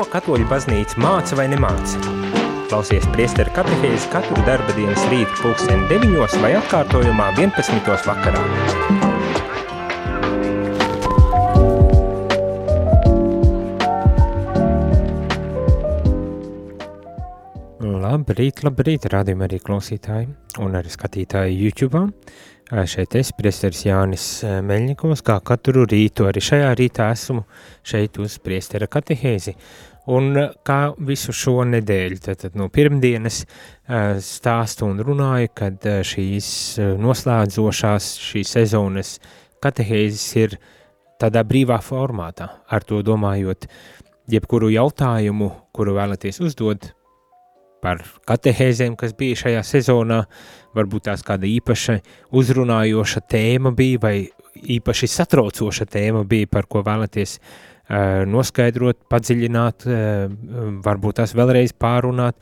Ko katoļu baznīca māca vai nemāca? Klausies priesteru katehēzi katru darba dienas rītu pulksteni 9 vai atkārtojumā 11. vakarā. Labrīt, labrīt, rādījumā arī klausītāji un arī skatītāji YouTube. Šeit es, priesteris Jānis Meļņikovs, kā katru rītu, arī šajā rītā esmu šeit uz priestera katehēzi. Un kā visu šo nedēļu, tad, no pirmdienas stāstu un runāju, kad šīs noslēdzošās, šīs sezonas katehēzes ir tādā brīvā formātā, ar to domājot, jebkuru jautājumu, kuru vēlaties uzdot, par katehēzēm, kas bija šajā sezonā, varbūt tās kāda īpaša uzrunājoša tēma bija, vai īpaši satraucoša tēma bija, par ko vēlaties uh, noskaidrot, padziļināt, uh, varbūt tās vēlreiz pārunāt,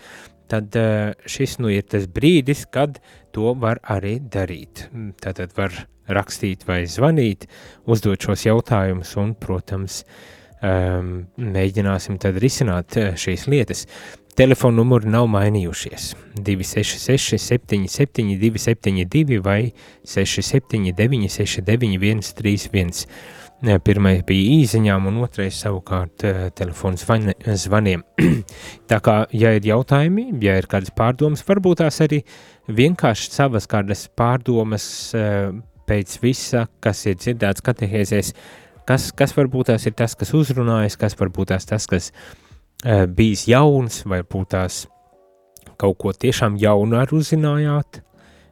tad uh, šis nu ir tas brīdis, kad to var arī darīt. Tātad var rakstīt vai zvanīt, uzdot šos jautājumus un, protams, um, mēģināsim tad risināt šīs lietas. Telefona numuri nav mainījušies. 266, 77, 272 vai 679, 691, 31. Pirmais bija īsiņām, un otrais savukārt telefons zvaniem. Tā kā, ja ir jautājumi, ja ir kādas pārdomas, varbūt tās arī vienkārši savas kādas pārdomas pēc visa, kas ir dzirdēts katehēzēs, kas, kas varbūt tās ir tas, kas uzrunājas, kas varbūt tās tas, kas bijis jauns, vai būt tās kaut ko tiešām jaunu ar uzzinājāt,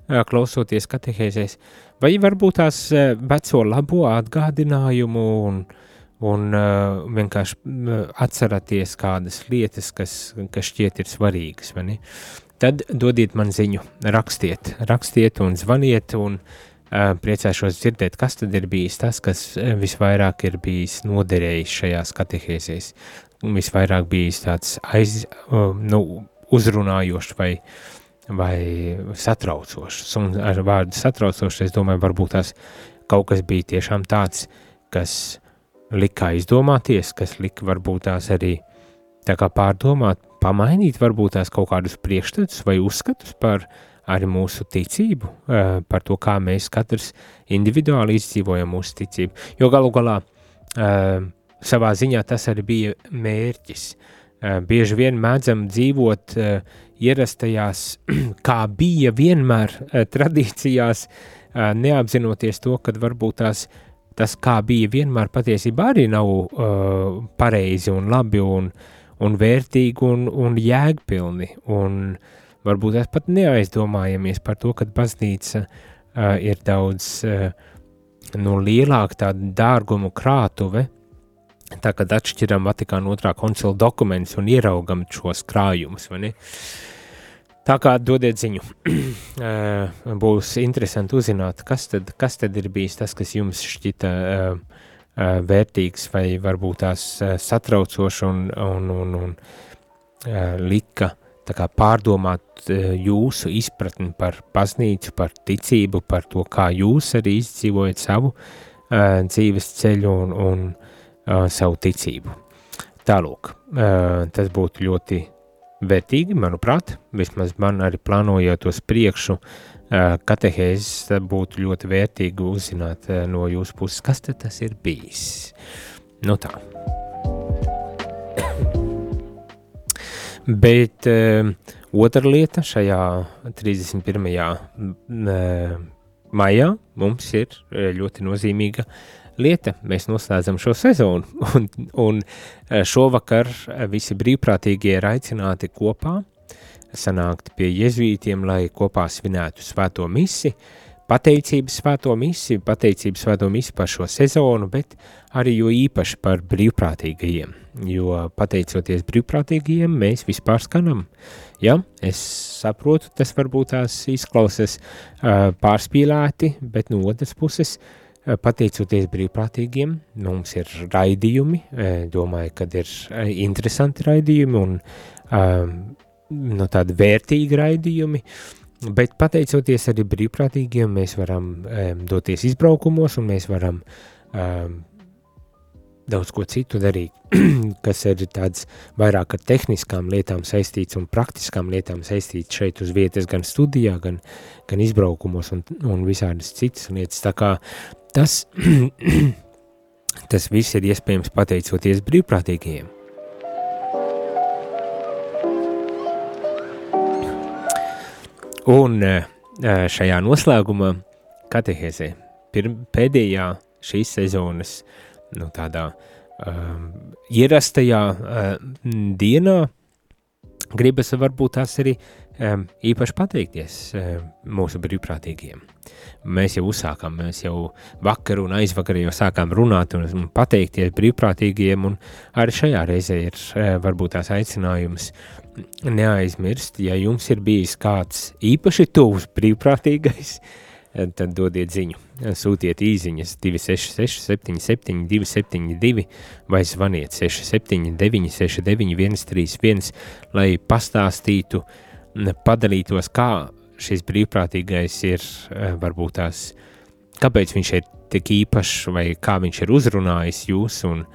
klausoties katehēzēs, vai varbūt tās veco labo atgādinājumu un, un vienkārši atceraties kādas lietas, kas, kas šķiet ir svarīgas, vai ne? Tad dodiet man ziņu, rakstiet, rakstiet un zvaniet un uh, priecāšos dzirdēt, kas tad ir bijis tas, kas visvairāk ir bijis noderējis šajās katehēzēs. Visvairāk bijis tāds aiz, nu, uzrunājošs vai, vai satraucošs. Un ar vārdu satraucošs, es domāju, varbūt tās kaut kas bija tiešām tāds, kas lika izdomāties, kas lika varbūt tās arī tā kā pārdomāt, pamainīt varbūt tās kaut kādus priekšstats vai uzskatus par arī mūsu ticību, par to, kā mēs katrs individuāli izdzīvojam mūsu ticību. Jo galu galā savā ziņā tas arī bija mērķis. Bieži vien mēdzam dzīvot uh, ierastajās, kā bija vienmēr uh, tradīcijās, uh, neapzinoties to, ka varbūt tās, tas, kā bija vienmēr, patiesībā arī nav uh, pareizi un labi un, un vērtīgi un, un jēgpilni. Un varbūt mēs pat neaizdomājamies par to, ka baznīca uh, ir daudz uh, nu, lielāka tāda dārgumu krātuve, Tā kā atšķiram Vatikāna otrā koncila dokumentus un ieraugam šos krājumus, vai ne? Tā kā dodiet ziņu, būs interesanti uzzināt, kas tad, kas tad ir bijis tas, kas jums šķita uh, uh, vērtīgs vai varbūt tās uh, satraucoši un, un, un, un uh, lika kā pārdomāt uh, jūsu izpratni par baznīcu, par ticību, par to, kā jūs arī izdzīvojat savu uh, dzīves ceļu un, un uh, savu ticību. Tālūk, uh, tas būtu ļoti vērtīgi, manuprāt, vismaz man arī plānojot uz priekšu uh, katehēzes, būtu ļoti vērtīgi uzzināt uh, no jūsu puses, kas tas ir bijis. Nu tā. Bet uh, otra lieta šajā 31. Uh, maijā mums ir ļoti nozīmīga lieta. Mēs noslēdzam šo sezonu, un, un eh, šovakar eh, visi brīvprātīgie ir aicināti kopā sanākt pie jēzuītiem, lai kopā svinētu svēto misi, pateicības svēto misi, pateicības svēto misi par šo sezonu, bet arī jo īpaši par brīvprātīgajiem, jo pateicoties brīvprātīgajiem, mēs vispār skanam. Ja, es saprotu, tas varbūt tās izklausas uh, pārspīlēti, bet no otras puses uh, Eh, pateicoties brīvprātīgiem, mums ir raidījumi, eh, domāju, ka ir eh, interesanti raidījumi un um, no tādi vērtīgi raidījumi, bet pateicoties arī brīvprātīgiem, mēs varam um, doties izbraukumos un mēs varam um, daudz ko citu darīt, kas ir tāds vairāk ar tehniskām lietām saistīts un praktiskām lietām saistīts šeit uz vietas gan studijā, gan, gan izbraukumos un, un visādas citas lietas. Tā kā tas, tas viss ir iespējams pateicoties brīvprātīgajiem. Un eh, šajā noslēgumā katehēzē pēdējā šīs sezonas nu, tādā um, ierastajā um, dienā gribas varbūt tās arī īpaši pateikties mūsu brīvprātīgiem. Mēs jau uzsākām, mēs jau vakar un aizvakar jau sākām runāt un, pateikties brīvprātīgiem, un arī šajā reizē ir uh, varbūt tās aicinājums neaizmirst, ja jums ir bijis kāds īpaši tuvs brīvprātīgais, uh, tad dodiet ziņu. Sūtiet īsiņas 266, 77, 272 vai zvaniet 679, 69, 131, lai pastāstītu, padalītos, kā šis brīvprātīgais ir, eh, varbūt tās, kāpēc viņš ir tik īpašs vai kā viņš ir uzrunājis jūs un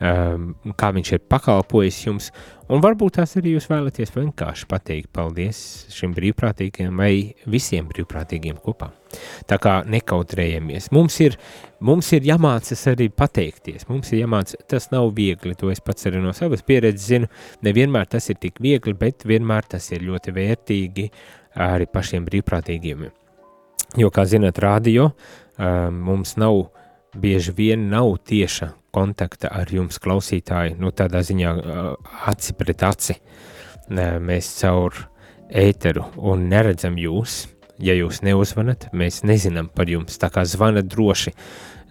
um, kā viņš ir pakalpojis jums, Un varbūt tās arī jūs vēlaties vienkārši pateikt paldies šim brīvprātīgiem vai visiem brīvprātīgiem kopā. Tā kā nekautrējamies. Mums ir, mums ir jāmācas arī pateikties. Mums ir jāmācas, tas nav viegli, to es pats arī no savas pieredzes zinu. Nevienmēr tas ir tik viegli, bet vienmēr tas ir ļoti vērtīgi arī pašiem brīvprātīgiem. Jo, kā zināt, radio mums nav bieži vien nav tieša kontakta ar jums, klausītāji, nu, tādā ziņā aci pret aci. Mēs caur ēteru un neredzam jūs. Ja jūs neuzvanat, mēs nezinām par jums. Tā kā zvanat droši,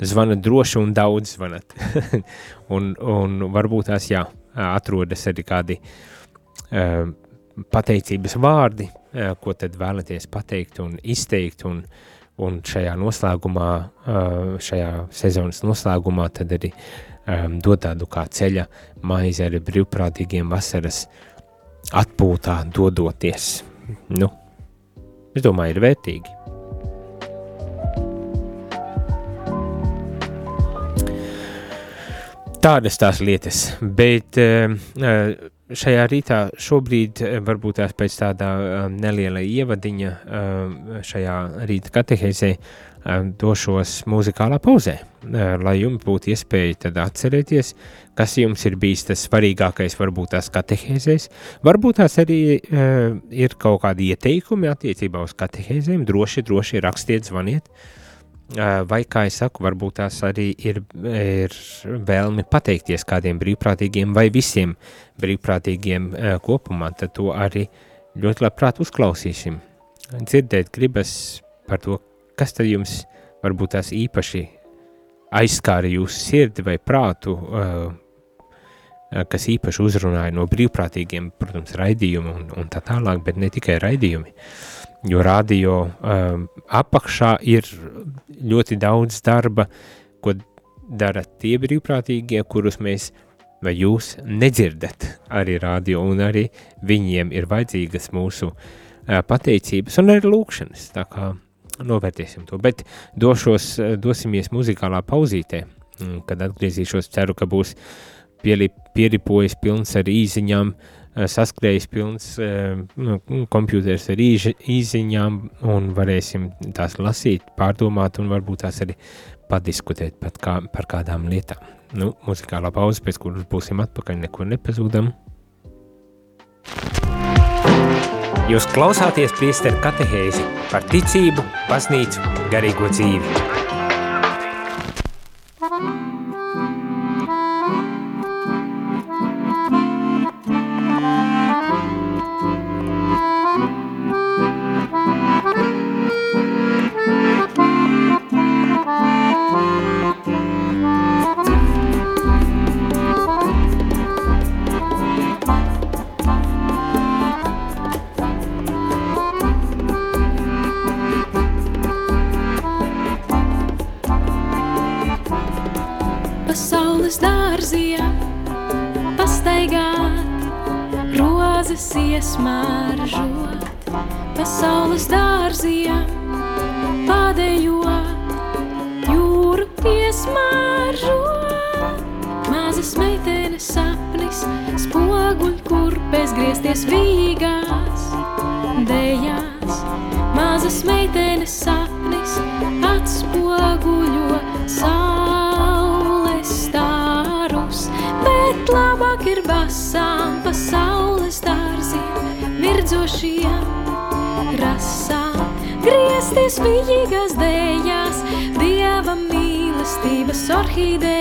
zvanat droši un daudz zvanat. un, un varbūt tās, jā, atrodas arī kādi uh, pateicības vārdi, uh, ko tad vēlaties pateikt un izteikt un uh, un šajā noslēgumā, šajā sezonas noslēgumā tad arī dod tādu kā ceļa maizi ar brīvprātīgiem vasaras atpūtā dodoties. Nu, es domāju, ir vērtīgi. Tādas tās lietas, bet uh, šajā rītā šobrīd eh, varbūt tās pēc tāda um, neliela ievadiņa um, šajā rīta katehēzē došos muzikālā pauzē, lai jums būtu iespēja atcerēties, kas jums ir bijis tas svarīgākais varbūt tās katehēzēs. Varbūt tās arī ir kaut kādi ieteikumi attiecībā uz katehēzēm, droši, droši rakstiet, zvaniet, vai, kā es saku, varbūt tās arī ir, ir vēlmi pateikties kādiem brīvprātīgiem vai visiem brīvprātīgiem kopumā, tad to arī ļoti labprāt uzklausīsim. Dzirdēt gribas par to, kas tad jums varbūt tās īpaši aizskāra jūsu sirdi vai prātu, kas īpaši uzrunāja no brīvprātīgiem, protams, raidījumi un, un tā tālāk, bet ne tikai raidījumi. Uh, jo radio um, apakšā ir ļoti daudz darba, ko dara tie brīvprātīgie, kurus mēs vai jūs nedzirdat. Arī radio, un arī viņiem ir vajadzīgas mūsu uh, pateicības un arī lūkšanas, tā kā novērtēsim to, bet došos, dosimies muzikālā pauzītē, kad atgriezīšos, ceru, ka būs pieripojis pilns ar īziņām, uh, Eh, saskrējis pilns eh, nu, kompjūters ar īži, īziņām un varēsim tās lasīt, pārdomāt un varbūt tās arī padiskutēt pat kā, par kādām lietām. Nu, muzikālā pauze, pēc kuras būsim atpakaļ, nekur nepazūdam. Jūs klausāties priesteru katehēzi par ticību, baznīcu, garīgo dzīvi. iesmaržot pasaules dārzījā, padējot jūru iesmaržot. Mazas meitenes sapnis, spoguļ, kur bezgriezties vīgās dejās. Mazas meitenes sapnis, atspoguļu. Virdzošiem rasām. Griezties vīgās dejās, Dieva mīlestības orhidejās.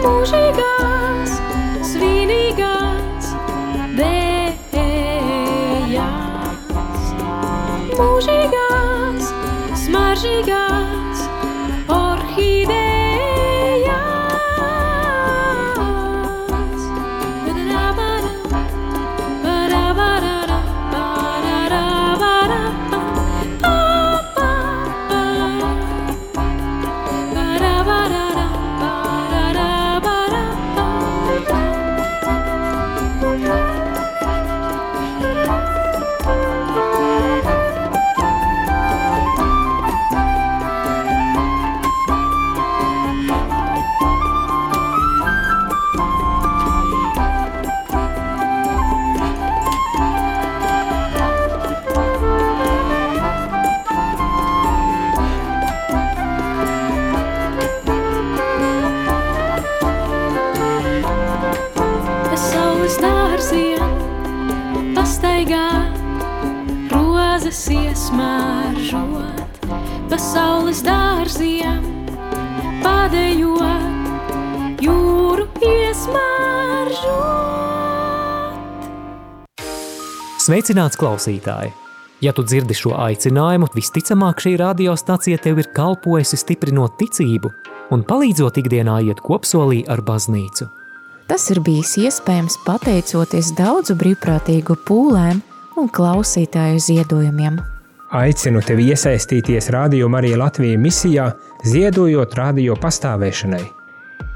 Mūžīgās, Sveicināts klausītāji! Ja tu dzirdi šo aicinājumu, visticamāk šī radiostacija tev ir kalpojusi stiprinot ticību un palīdzot ikdienā iet kopsolī ar baznīcu. Tas ir bijis iespējams pateicoties daudzu brīvprātīgu pūlēm un klausītāju ziedojumiem. Aicinu tevi iesaistīties Radio Marija Latvijas misijā, ziedojot radio pastāvēšanai.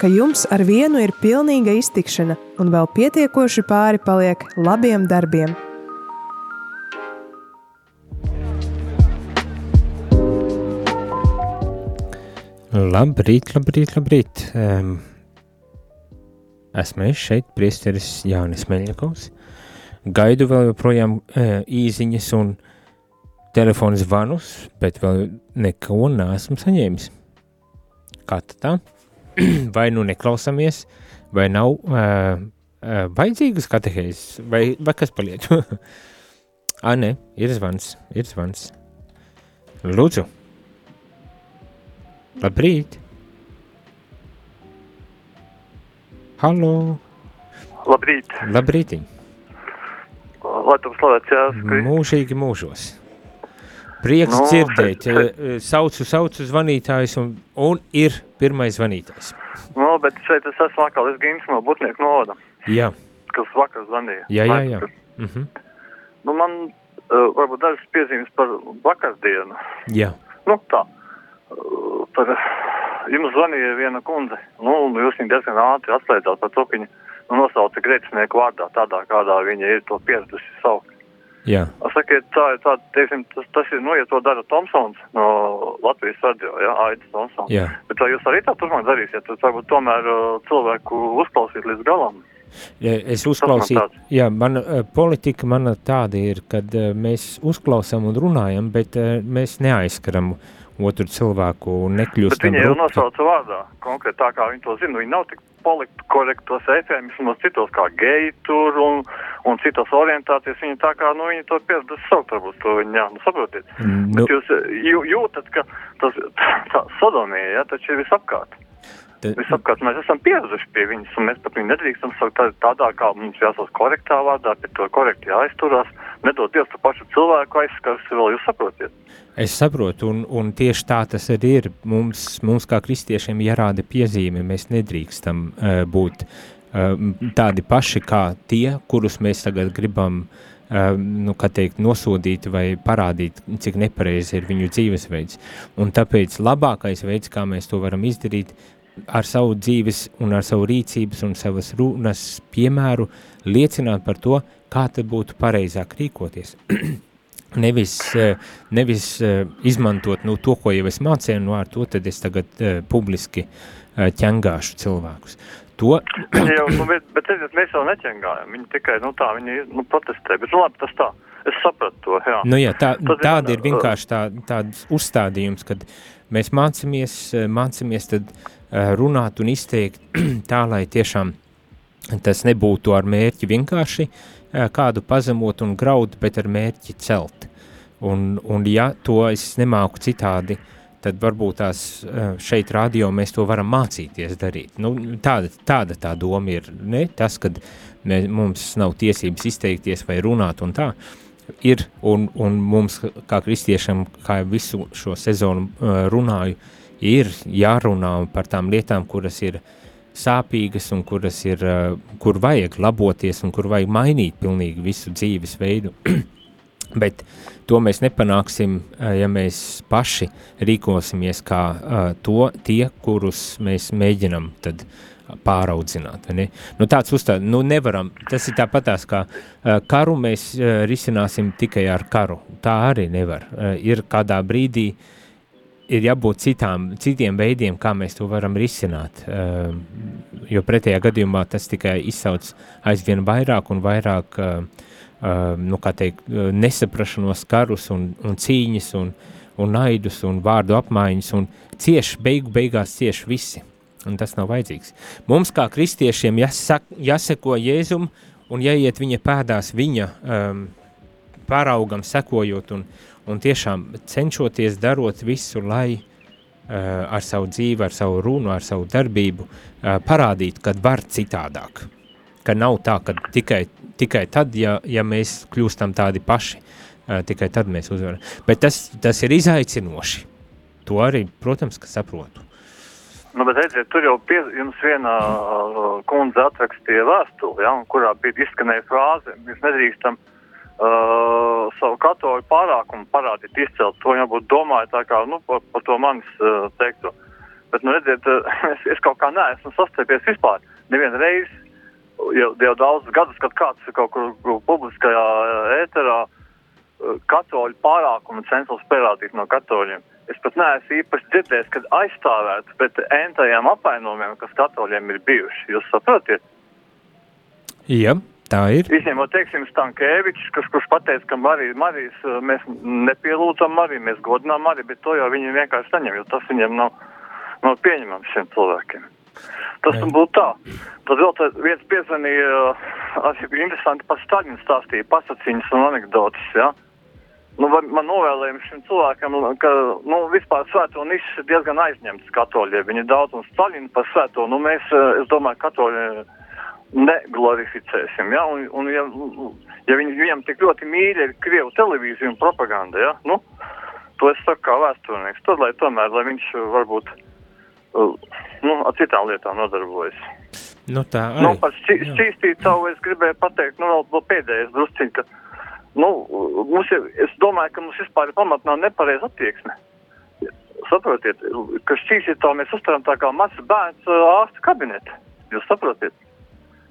ka jums ar vienu ir pilnīga iztikšana un vēl pietiekoši pāri paliek labiem darbiem. Labrīt, labrīt, labrīt! Um, esmu es šeit, priesteris Jānis Meļņakovs. Gaidu vēl joprojām uh, īziņas un telefonu zvanus, bet vēl neko neesmu saņēmis. Kā tā? vai nu neklausāmies, vai nav uh, uh, vajadzīgas katehēzes, vai, vai kas paliek? Ā, nē, ir zvans, ir zvans. Lūdzu! Labrīt! Halo! Labrīt! Labrīt! Lai tu slavēts Kristus. Mūžīgi mūžos! Prieks Nu, dzirdēt, saucu, saucu zvanītājs un, un ir pirmais zvanītājs. Nu, bet šeit es esmu atkal, es Gins no Butnieku novada, Jā, kas vakar zvanīja. jā, jā. jā. Mhm. Nu, man uh, varbūt dažas piezīmes par vakardienu. jā. Nu, tā. Uh, par, jums zvanīja viena kundze, nu, jūs viņu diezgan ātri atslēdzāt par to, ka viņa nu, nosauca grēcinieku vārdā, tādā, kādā viņa ir to pieradusi saukt. Jā. Sakiet, tā ir tā, teiksim, tas, tas ir, nu, ja to dara Tomsons no Latvijas radio, jā, Aidis Tomsons. jā. Bet vai jūs arī tā turpmāk darīsiet? Tad varbūt tomēr uh, cilvēku uzklausīt līdz galam. Es uzklausīju, jā, mana eh, politika mana tāda ir, kad eh, mēs uzklausām un runājam, bet mēs neaizskaram otru cilvēku un Bet viņi jau nosauca vārdā, konkrēti tā kā viņi to zina. Viņi nav tik politi korektos efēmismos citos kā geji tur un, un citos orientācijas. Viņi tā kā, nu, viņi to pieraduši saukt, varbūt to viņi, jā, nu, saprotiet. Nu, Bet jūs jū, jūtat, ka tas, tā sodomija, jā, taču ir visapkārt. Tad- Visapkārt mēs esam pieraduši pie viņas, un mēs pat viņu nedrīkstam saukt tā- tādā, kā mums jāsauc korektā vārdā, pie to korekti jāizturās. Nedod Dievs to pašu cilvēku aizskars, vēl jūs saprotiet. Es saprotu, un, un tieši tā tas arī ir. Mums, mums kā kristiešiem jārāda piezīme, mēs nedrīkstam uh, būt uh, tādi paši kā tie, kurus mēs tagad gribam uh, nu, kā teikt, nosodīt vai parādīt, cik nepareizi ir viņu dzīvesveids. Un tāpēc labākais veids, kā mēs to varam izdarīt, ar savu dzīves un ar savu rīcības un savas runas piemēru liecināt par to, kā tad būtu pareizāk rīkoties. nevis, eh, nevis eh, izmantot nu, to, ko jau es mācīju, no ar to tad es tagad uh, publiski uh, ķengāšu cilvēkus. To, jau, nu, bet, bet redziet, mēs jau neķengājam, viņi tikai, nu tā, viņi, nu, protestē, bet nu, labi, tas tā, es sapratu to, jā. nu, jā, tā, tāda ir vienkārši tā, tāds uzstādījums, kad mēs mācāmies, eh, mācāmies tad eh, runāt un izteikt tā, lai tiešām tas nebūtu ar mērķi vienkārši eh, kādu pazemot un graud, bet ar mērķi celt. Un, un ja to es nemāku citādi, tad varbūt tās šeit radio mēs to varam mācīties darīt. Nu, tāda, tāda tā doma ir, ne tas, kad mē, mums nav tiesības izteikties vai runāt un tā, ir, un, un mums kā kristiešam, kā visu šo sezonu eh, runāju, ir jārunā par tām lietām, kuras ir sāpīgas un kuras ir, eh, kur vajag laboties un kur vajag mainīt pilnīgi visu dzīves veidu. Bet to mēs nepanāksim, eh, ja mēs paši rīkosimies kā uh, to, tie, kurus mēs mēģinam tad pāraudzināt. Ne? Nu, tāds uzstād, nu nevaram, tas ir tāpatās, kā uh, karu mēs uh, risināsim tikai ar karu. Tā arī nevar. Uh, ir kādā brīdī ir jābūt citām, citiem veidiem, kā mēs to varam risināt. Jo pretējā gadījumā tas tikai izsauc aizvien vairāk un vairāk nu, kā teikt, nesaprašanos karus un, un cīņas un, un naidus un vārdu apmaiņas un cieši, beigu beigās cieši visi. Un tas nav vajadzīgs. Mums kā kristiešiem jāsak, jāseko Jēzum un jāiet viņa pēdās viņa um, pāraugam sekojot un, un tiešām cenšoties darot visu, lai uh, ar savu dzīvi, ar savu runu, ar savu darbību uh, parādītu, kad var citādāk. Ka nav tā, ka tikai, tikai tad, ja, ja mēs kļūstam tādi paši, uh, tikai tad mēs uzvaram. Bet tas, tas ir izaicinoši. To arī, protams, ka saprotu. Nu, bet redziet, tur jau pie, jums viena uh, kundze atrakstīja vēstuli, ja, kurā bija izskanēja frāze, mēs nedrīkstam uh, savu katoļu pārākumu parādīt, izcelt to, jābūt domāju tā kā, nu, par, par to manis uh, teikto. Bet, nu, redziet, uh, es, es kaut kā neesmu sastiepies vispār nevienu reizi, jau, jau daudzus gadus, kad kāds kaut kur, kur publiskajā uh, ēterā uh, katoļu pārākumu censos parādīt no katoļiem. Es pat neesmu īpaši dzirdējis, kad aizstāvētu pret entajiem apvainojumiem, kas katoļiem ir bijuši. Jūs saprotiet? Jā, tā ir. Izņemot, teiksim, Stankēvičs, kas, kurš pateica, ka Marija, Marijas uh, mēs nepielūdzam Mariju, mēs godinām Mariju, bet to jau viņi vienkārši saņem, jo tas viņiem nav, nav pieņemams šiem cilvēkiem. Tas Jā. būtu tā. Tad vēl viens piezvanīja, arī bija interesanti par Staļinu stāstīja pasaciņas un anekdotas, jā. Ja? Nu, man novēlējums šim cilvēkam, ka, nu, vispār svēto nišas ir diezgan aizņemts katoļiem. Viņi daudz un Staļinu par svēto, nu, mēs, uh, es domāju, katoļi neglorificēsim, ja, un, un ja, ja viņi, viņam tik ļoti mīļa ir Krievu televīzija un propaganda, ja, nu, to es saku kā vēsturnieks, tad, lai tomēr, lai viņš uh, varbūt, nu, ar citām lietām nodarbojas. Nu, tā arī. Nu, par šķī- Jā. šķīstītavu es gribēju pateikt, nu, vēl, vēl pēdējais drusciņ, ka, nu, mums ir, es domāju, ka mums vispār ir pamatnā nepareiza attieksme. Saprotiet, ka šķīstītavu mēs uztveram tā kā mazs bērns uh, ārsta kabinete. Jūs saprotiet?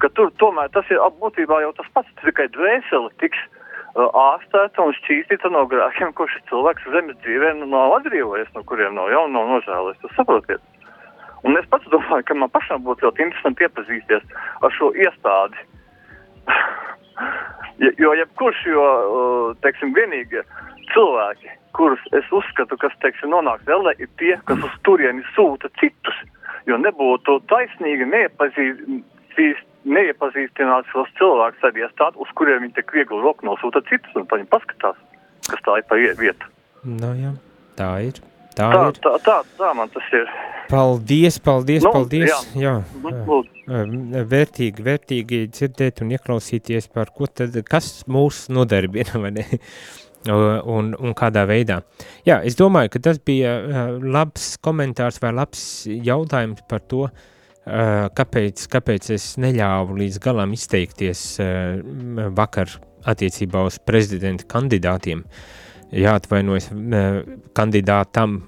Ka tur tomēr tas ir būtībā jau tas pats, tikai dvēseli tiks uh, ārstēta un šķīstīta no grēkiem, šis cilvēks zemes dzīvē nu, nav atbrīvojies, no kuriem nav jau nav nožēlējis. Jūs saprotiet? Un es pats domāju, ka man pašam būtu ļoti interesanti iepazīties ar šo iestādi. Jo jebkurš, jo, teiksim, vienīgie cilvēki, kurus es uzskatu, kas, teiksim, nonāk vēl, ir tie, kas uz turieni sūta citus. Jo nebūtu taisnīgi neiepazīst, neiepazīstināt šos cilvēkus ar iestādi, uz kuriem viņi tik viegli roku nosūta citus, un viņi paskatās, kas tā ir pa vie- vietu. Nu, jā, tā ir. Tā, Tā, ir. tā, tā, tā man tas ir. Paldies, paldies, Nu, paldies. jā. Jā, jā. Ā, Vērtīgi, vērtīgi dzirdēt un ieklausīties par ko tad, kas mūs nodarbina, vai ne? Un, un kādā veidā. Jā, es domāju, ka tas bija uh, labs komentārs vai labs jautājums par to, uh, kāpēc, kāpēc es neļāvu līdz galam izteikties uh, vakar attiecībā uz prezidenta kandidātiem. Jāatvainojas kandidātam,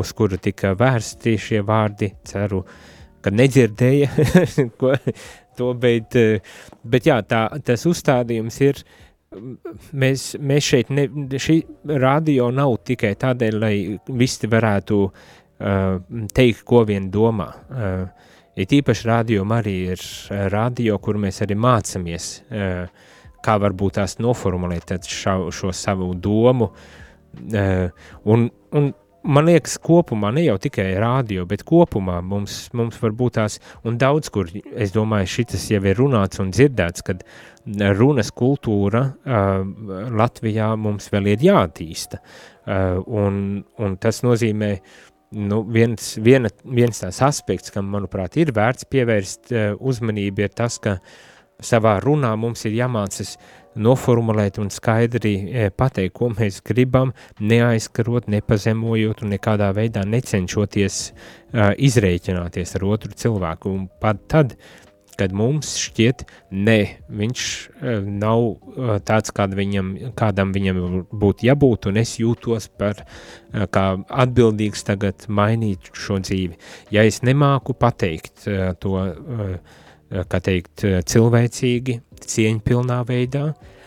uz kuru tika vērsti šie vārdi, ceru, ka nedzirdēja ko, to, bet, bet jā, tā, tas uzstādījums ir, mēs, mēs šeit, ne, šī radio nav tikai tādēļ, lai visi varētu uh, teikt, ko vien domā. Uh, ir īpaši radio arī ir radio, kur mēs arī mācamies, uh, kā varbūt tās noformulēt šo, šo savu domu. Uh, un, un man liekas, kopumā ne jau tikai rādio, bet kopumā mums, mums var būt tās, un daudz kur, es domāju, šis jau ir runāts un dzirdēts, kad runas kultūra uh, Latvijā mums vēl ir jātīsta. Uh, un, un tas nozīmē, nu, viens, viena, viens tās aspekts, kam, manuprāt, ir vērts pievērst uh, uzmanību, ir tas, ka savā runā mums ir jāmācas noformulēt un skaidri e, pateikt, ko mēs gribam, neaizkarot, nepazemojot un nekādā veidā necenšoties uh, izreikināties ar otru cilvēku. Un pat tad, kad mums šķiet, ne, viņš uh, nav uh, tāds, kād viņam, kādam viņam būtu jābūt, un es jūtos par uh, kā atbildīgs tagad mainīt šo dzīvi. Ja es nemāku pateikt uh, to, uh, kā teikt, cilvēcīgi, cieņpilnā veidā,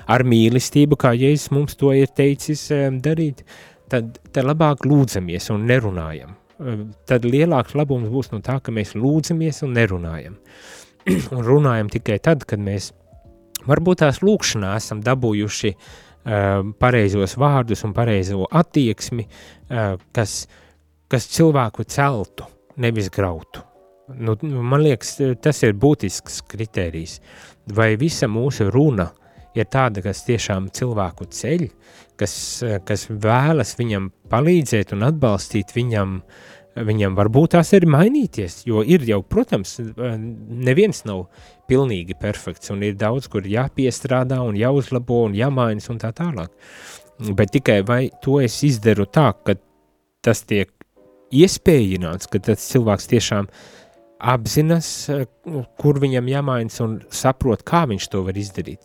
ar mīlestību, kā Jēzus mums to ir teicis darīt, tad, tad labāk lūdzamies un nerunājam. Tad lielāks labums būs no tā, ka mēs lūdzamies un nerunājam. un runājam tikai tad, kad mēs varbūt tās lūkšanā esam dabūjuši uh, pareizos vārdus un pareizo attieksmi, uh, kas, kas cilvēku celtu, nevis grautu. Nu, man liekas, tas ir būtisks kriterijs. Vai visa mūsu runa ir tāda, kas tiešām cilvēku ceļ, kas, kas vēlas viņam palīdzēt un atbalstīt viņam, viņam varbūt tās ir mainīties, jo ir jau, protams, neviens nav pilnīgi perfekts un ir daudz, kur jāpiestrādā un jāuzlabo un jāmainas un tā tālāk. Bet tikai vai to es izdaru tā, ka tas tiek iespējināts, ka tas cilvēks tiešām apzinas, kur viņam jāmainas un saprot, kā viņš to var izdarīt.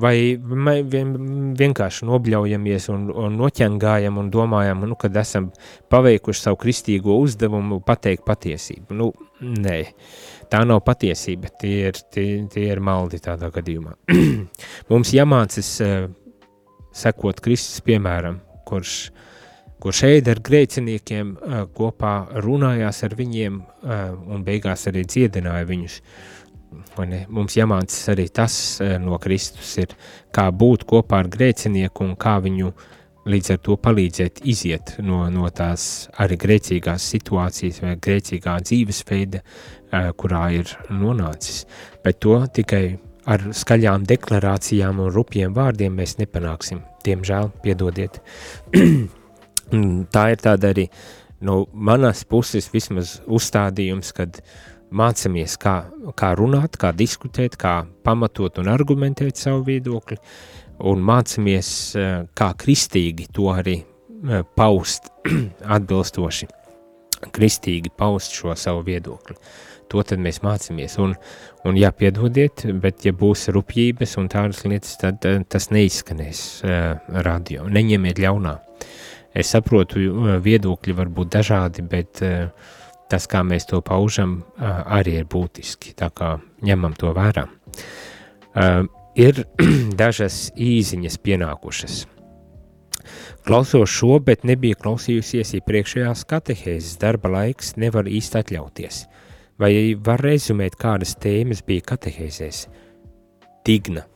Vai vien, vienkārši nobļaujamies un, un noķengājam un domājam, nu, kad esam paveikuši savu kristīgo uzdevumu pateikt patiesību. Nu, nē, tā nav patiesība, tie ir, tie, tie ir maldi tādā gadījumā. Mums jāmācas uh, sekot Kristus piemēram, kurš kurš ēda ar grēciniekiem, kopā runājās ar viņiem un beigās arī dziedināja viņus. Mums jāmācās arī tas no Kristus, ir, kā būt kopā ar grēcinieku un kā viņu līdz ar to palīdzēt iziet no, no tās arī grēcīgās situācijas vai grēcīgā dzīvesveida, kurā ir nonācis. Bet to tikai ar skaļām deklarācijām un rupjiem vārdiem mēs nepanāksim. Diemžēl, piedodiet. tā ir tāda arī no manas puses vismaz uzstādījums, kad mācamies, kā, kā runāt, kā diskutēt, kā pamatot un argumentēt savu viedokli, un mācamies, kā kristīgi to arī paust atbilstoši, kristīgi paust šo savu viedokli. To tad mēs mācāmies, un, un jāpiedodiet, bet ja būs rupjības un tādas lietas, tad tas neizskanēs radio, neņemiet ļaunā. Es saprotu, viedokļi var būt dažādi, bet uh, tas, kā mēs to paužam, uh, arī ir būtiski. Tā kā ņemam to vērā. Ir dažas īsiņas pienākušas. Klausos šo, bet nebija klausījusies iepriekšējās katehēzes darba laiks, nevar īsti atļauties. Vai var rezumēt, kādas tēmas bija katehēzēs? Digna.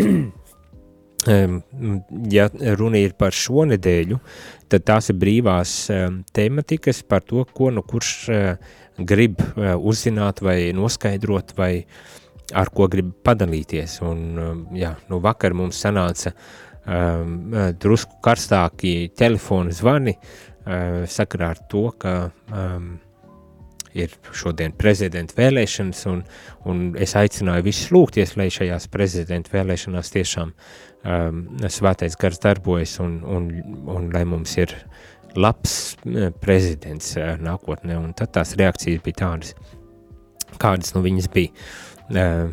ja runa ir par šo nedēļu, tad tās ir brīvās tematikas par to, ko nu kurš grib uzzināt vai noskaidrot vai ar ko grib padalīties. Un, jā, nu vakar mums sanāca drusku karstāki telefonu zvani sakarā ar to, ka ir šodien prezidenta vēlēšanas, un, un es aicināju visus lūgties, lai šajās prezidenta vēlēšanās tiešām um, svētais gars darbojas, un, un, un lai mums ir labs prezidents uh, nākotnē, un tad tās reakcijas bija tādas, kādas nu viņas bija. Uh,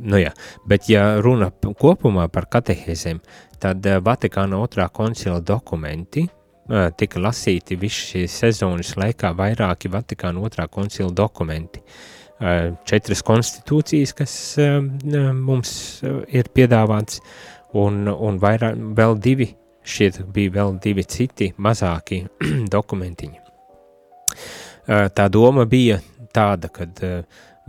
nu jā, bet ja runa kopumā par katehēzēm, tad uh, Vatikāna otrā koncila dokumenti, tika lasīti visu šīs sezonas laikā vairāki Vatikāna otrā koncila dokumenti. Četras konstitūcijas, kas mums ir piedāvāts, un, un vairāk, vēl divi, šķiet bija vēl divi citi mazāki dokumentiņi. Tā doma bija tāda, kad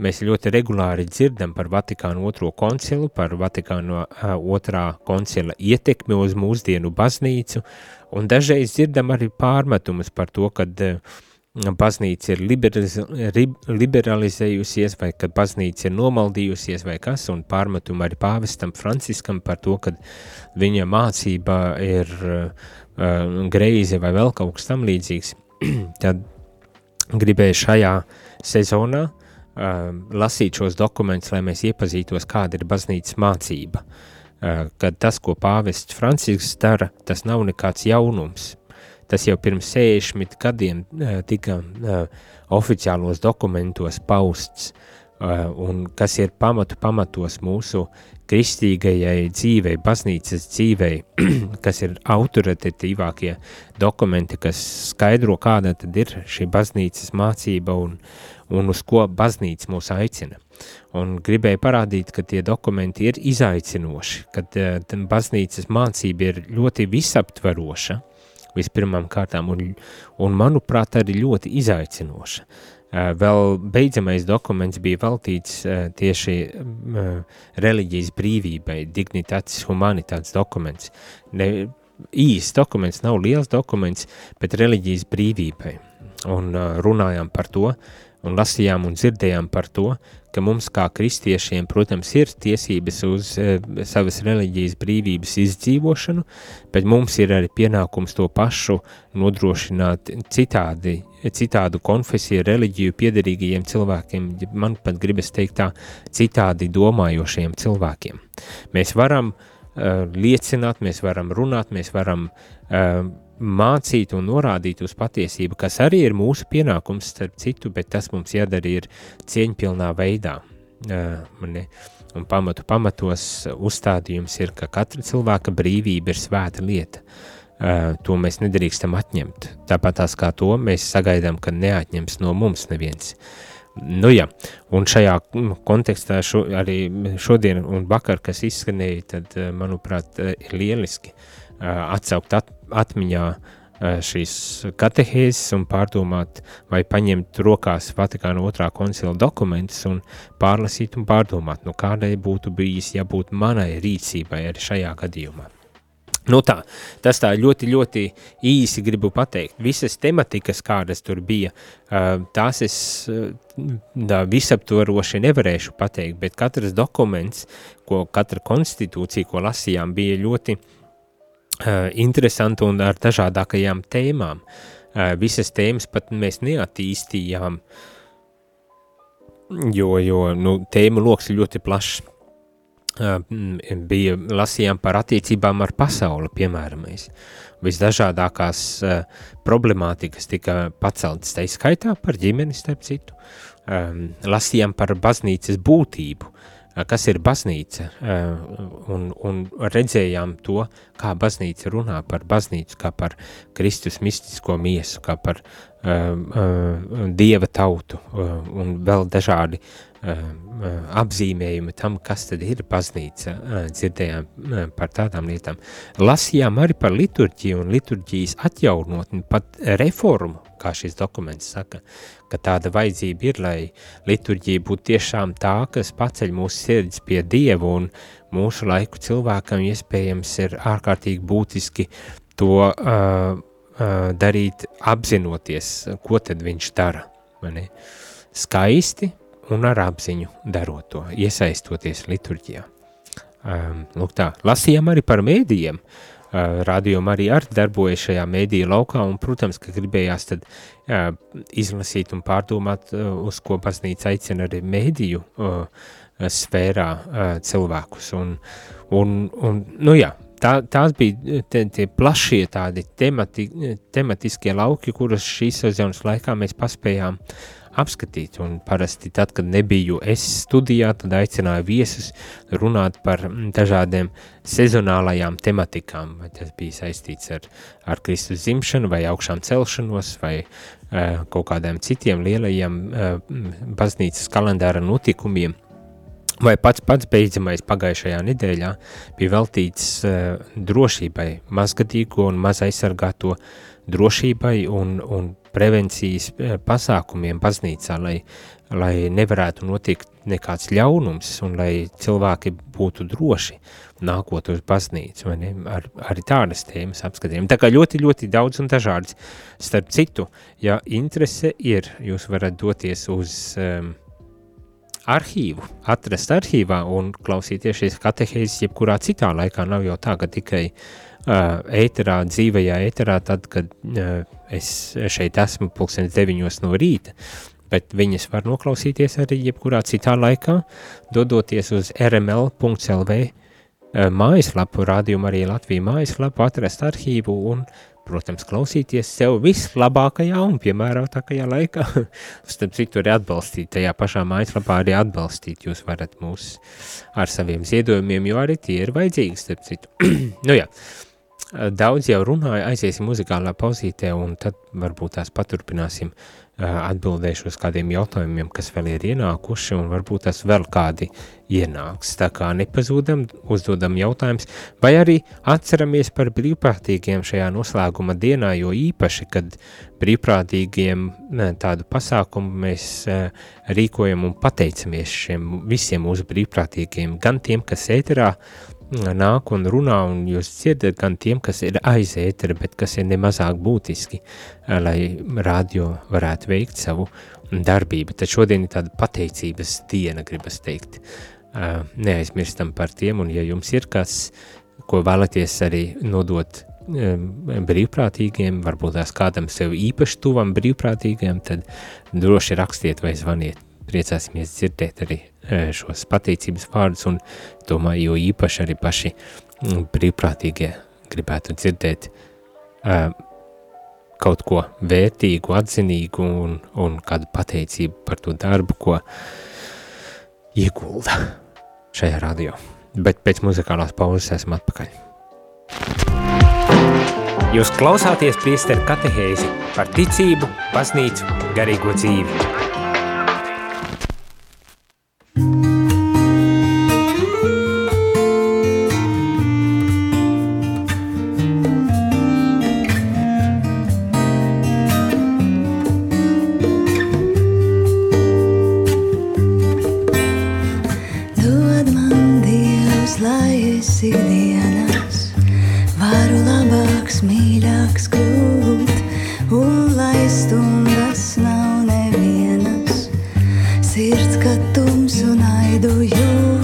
mēs ļoti regulāri dzirdam par Vatikānu otro koncilu, par Vatikānu otrā koncila ietekmi uz mūsdienu baznīcu, Un dažreiz dzirdam arī pārmetumus par to, ka eh, baznīca ir liberalizējusies, vai ka baznīca ir nomaldījusies, vai kas, un pārmetumu arī pāvestam Franciskam par to, ka viņa mācība ir uh, greizi vai vēl kaut kas tam līdzīgs. Tad gribēju šajā sezonā uh, lasīt šos dokumentus, lai mēs iepazītos, kāda ir baznīcas mācība. Uh, Eh, ka tas, ko pāvests Francisks dara, tas nav nekāds jaunums. Tas jau pirms 60 gadiem eh, tika eh, oficiālos dokumentos pausts, un kas ir pamatu pamatos mūsu kristīgajai dzīvei, baznīcas dzīvei, kas ir autoritatīvākie dokumenti, kas skaidro, kāda tad ir šī baznīcas mācība un, un uz ko baznīca mūs aicina un gribēju parādīt, ka tie dokumenti ir izaicinoši, ka uh, baznīcas mācība ir ļoti visaptveroša, vispirmām kārtām, un, un manuprāt, arī ļoti izaicinoša. Uh, vēl beidzamais dokuments bija veltīts uh, tieši uh, reliģijas brīvībai, dignitātes humanitātes dokuments. Ne, īsts dokuments, nav liels dokuments, bet reliģijas brīvībai. Un uh, runājām par to, un lasījām un dzirdējām par to, ka mums kā kristiešiem, protams, ir tiesības uz e, savas reliģijas brīvības izdzīvošanu, bet mums ir arī pienākums to pašu nodrošināt citādi, citādu konfesiju, reliģiju piederīgajiem cilvēkiem, man pat gribas teikt tā, citādi domājošiem cilvēkiem. Mēs varam uh, liecināt, mēs varam runāt, mēs varam uh, mācīt un norādīt uz patiesību, kas arī ir mūsu pienākums, starp citu, bet tas mums jādara ir cieņpilnā veidā. Uh, un pamatu pamatos uzstādījums ir, ka katra cilvēka brīvība ir svēta lieta. Uh, to mēs nedrīkstam atņemt. Tāpat tās kā to mēs sagaidām, ka neatņems no mums neviens. Nu jā, un šajā kontekstā šo, arī šodien un vakar, kas izskanēja, tad, manuprāt, ir lieliski atsaukt at, atmiņā šīs katehēzes un pārdomāt vai paņemt rokās Vatikāna otrā koncila dokumentus un pārlasīt un pārdomāt, nu kādai būtu bijis jābūt manai rīcībai arī šajā gadījumā. Nu tā, tas tā ļoti, ļoti īsi gribu pateikt. Visas tematikas, kādas tur bija, tās es tā, visaptvaroši nevarēšu pateikt, bet katrs dokuments, ko katra konstitūcija, ko lasījām, bija ļoti uh, Eh, interesanti un ar dažādākajām tēmām. Eh, visas tēmas pat mēs neattīstījām, jo, jo nu, tēmu loks ir ļoti plašs. Eh, bija lasījām par attiecībām ar pasauli, piemēram, visdažādākās problemātikas tika paceltas, tā skaitā par ģimeni, starp citu. Lasījām par baznīcas būtību, kas ir baznīca, un, un redzējām to, kā baznīca runā par baznīcu, kā par Kristus mistisko miesu, kā par uh, dieva tautu un vēl dažādi apzīmējumi tam, kas tad ir baznīca, dzirdējām par tādām lietām. Lasījām arī par liturģiju un liturģijas atjaunotni, pat reformu, kā šis dokuments saka, ka tāda vajadzība ir, lai liturģija būtu tiešām tā, kas paceļ mūsu sirdis pie Dievu un mūsu laiku cilvēkam iespējams ir ārkārtīgi būtiski to uh, uh, darīt apzinoties, ko tad viņš dara. Mani? Skaisti un ar apziņu darot to, iesaistoties liturģijā. Um, lūk tā, lasījām arī par mēdījiem, uh, radioma arī ar darbojas šajā mēdīja laukā, un, protams, ka gribējās tad uh, izlasīt un pārdomāt, uh, uz ko baznīca aicina arī mēdīju uh, sfērā uh, cilvēkus, un, un, un, nu jā, tā, tās bija te, tie plašie tādi temati, tematiskie lauki, kurus šīs sezonas laikā mēs paspējām apskatīt. Un parasti tad, kad nebiju es studijā, tad aicināju viesus runāt par dažādiem sezonālajām tematikām. Vai tas bija saistīts ar, ar Kristus zimšanu vai augšām celšanos vai uh, kaut kādiem citiem lielajiem uh, baznīcas kalendāra notikumiem. Vai pats pats beidzamais pagājušajā nedēļā bija veltīts uh, drošībai, mazgadīgo un maz aizsargāto drošībai un, un prevencijas uh, pasākumiem baznīcā, lai, lai nevarētu notikt nekāds ļaunums un lai cilvēki būtu droši nākot uz baznīcu, vai ne, ar, arī tādas tēmas apskatījām. Tā kā ļoti, ļoti daudz un dažādas. Starp citu, ja interese ir, jūs varat doties uz um, arhīvu, atrast arhīvā un klausīties šīs katehēzes jebkurā citā laikā. Nav jau tā, ka tikai uh, ēterā, dzīvajā ēterā, tad, kad uh, es šeit esmu pulkstens deviņos no rīta, bet viņas var noklausīties arī jebkurā citā laikā, dodoties uz rml.lv uh, mājaslapu, rādījumu arī Latviju mājaslapu, atrast arhīvu un uh, protams, klausīties sev vislabākajā un piemērotākajā laikā. Starp citu, arī atbalstīt tajā pašā mājaslapā, arī atbalstīt. Jūs varat mūs ar saviem ziedojumiem, jo arī tie ir vajadzīgi, starp citu. nu jā, daudz jau runāja, aiziesim muzikālā pauzītē, un tad varbūt tās paturpināsim uh, atbildēšu uz kādiem jautājumiem, kas vēl ir ienākuši, un varbūt tas vēl kādi ienāks. Tā kā nepazūdam, uzdodam jautājums, vai arī atceramies par brīvprātīgiem šajā noslēguma dienā, jo īpaši, kad brīvprātīgiem tādu pasākumu mēs rīkojam un pateicamies šiem visiem mūsu brīvprātīgiem, gan tiem, kas ēterā nāk un runā, un jūs dzirdat gan tiem, kas ir aiz ētera, bet kas ir nemazāk būtiski, eh, lai radio varētu veikt savu darbību. Tad šodien ir tāda pateicības diena, gribas teikt. Eh, neaizmirstam par tiem, un ja jums ir kas, ko vēlaties arī nodot brīvprātīgiem, varbūt tās kādam sev īpaši tuvam brīvprātīgiem, tad droši rakstiet vai zvaniet. Priecāsimies dzirdēt arī šos pateicības vārdus, un domāju, jo īpaši arī paši brīvprātīgie gribētu dzirdēt uh, kaut ko vērtīgu, atzinīgu un, un kādu pateicību par to darbu, ko iegulda šajā radio. Bet pēc muzikālās pauzes esam atpakaļ. Jūs klausāties priesteru katehēzi par ticību, baznīcu, garīgo dzīvi. Viss,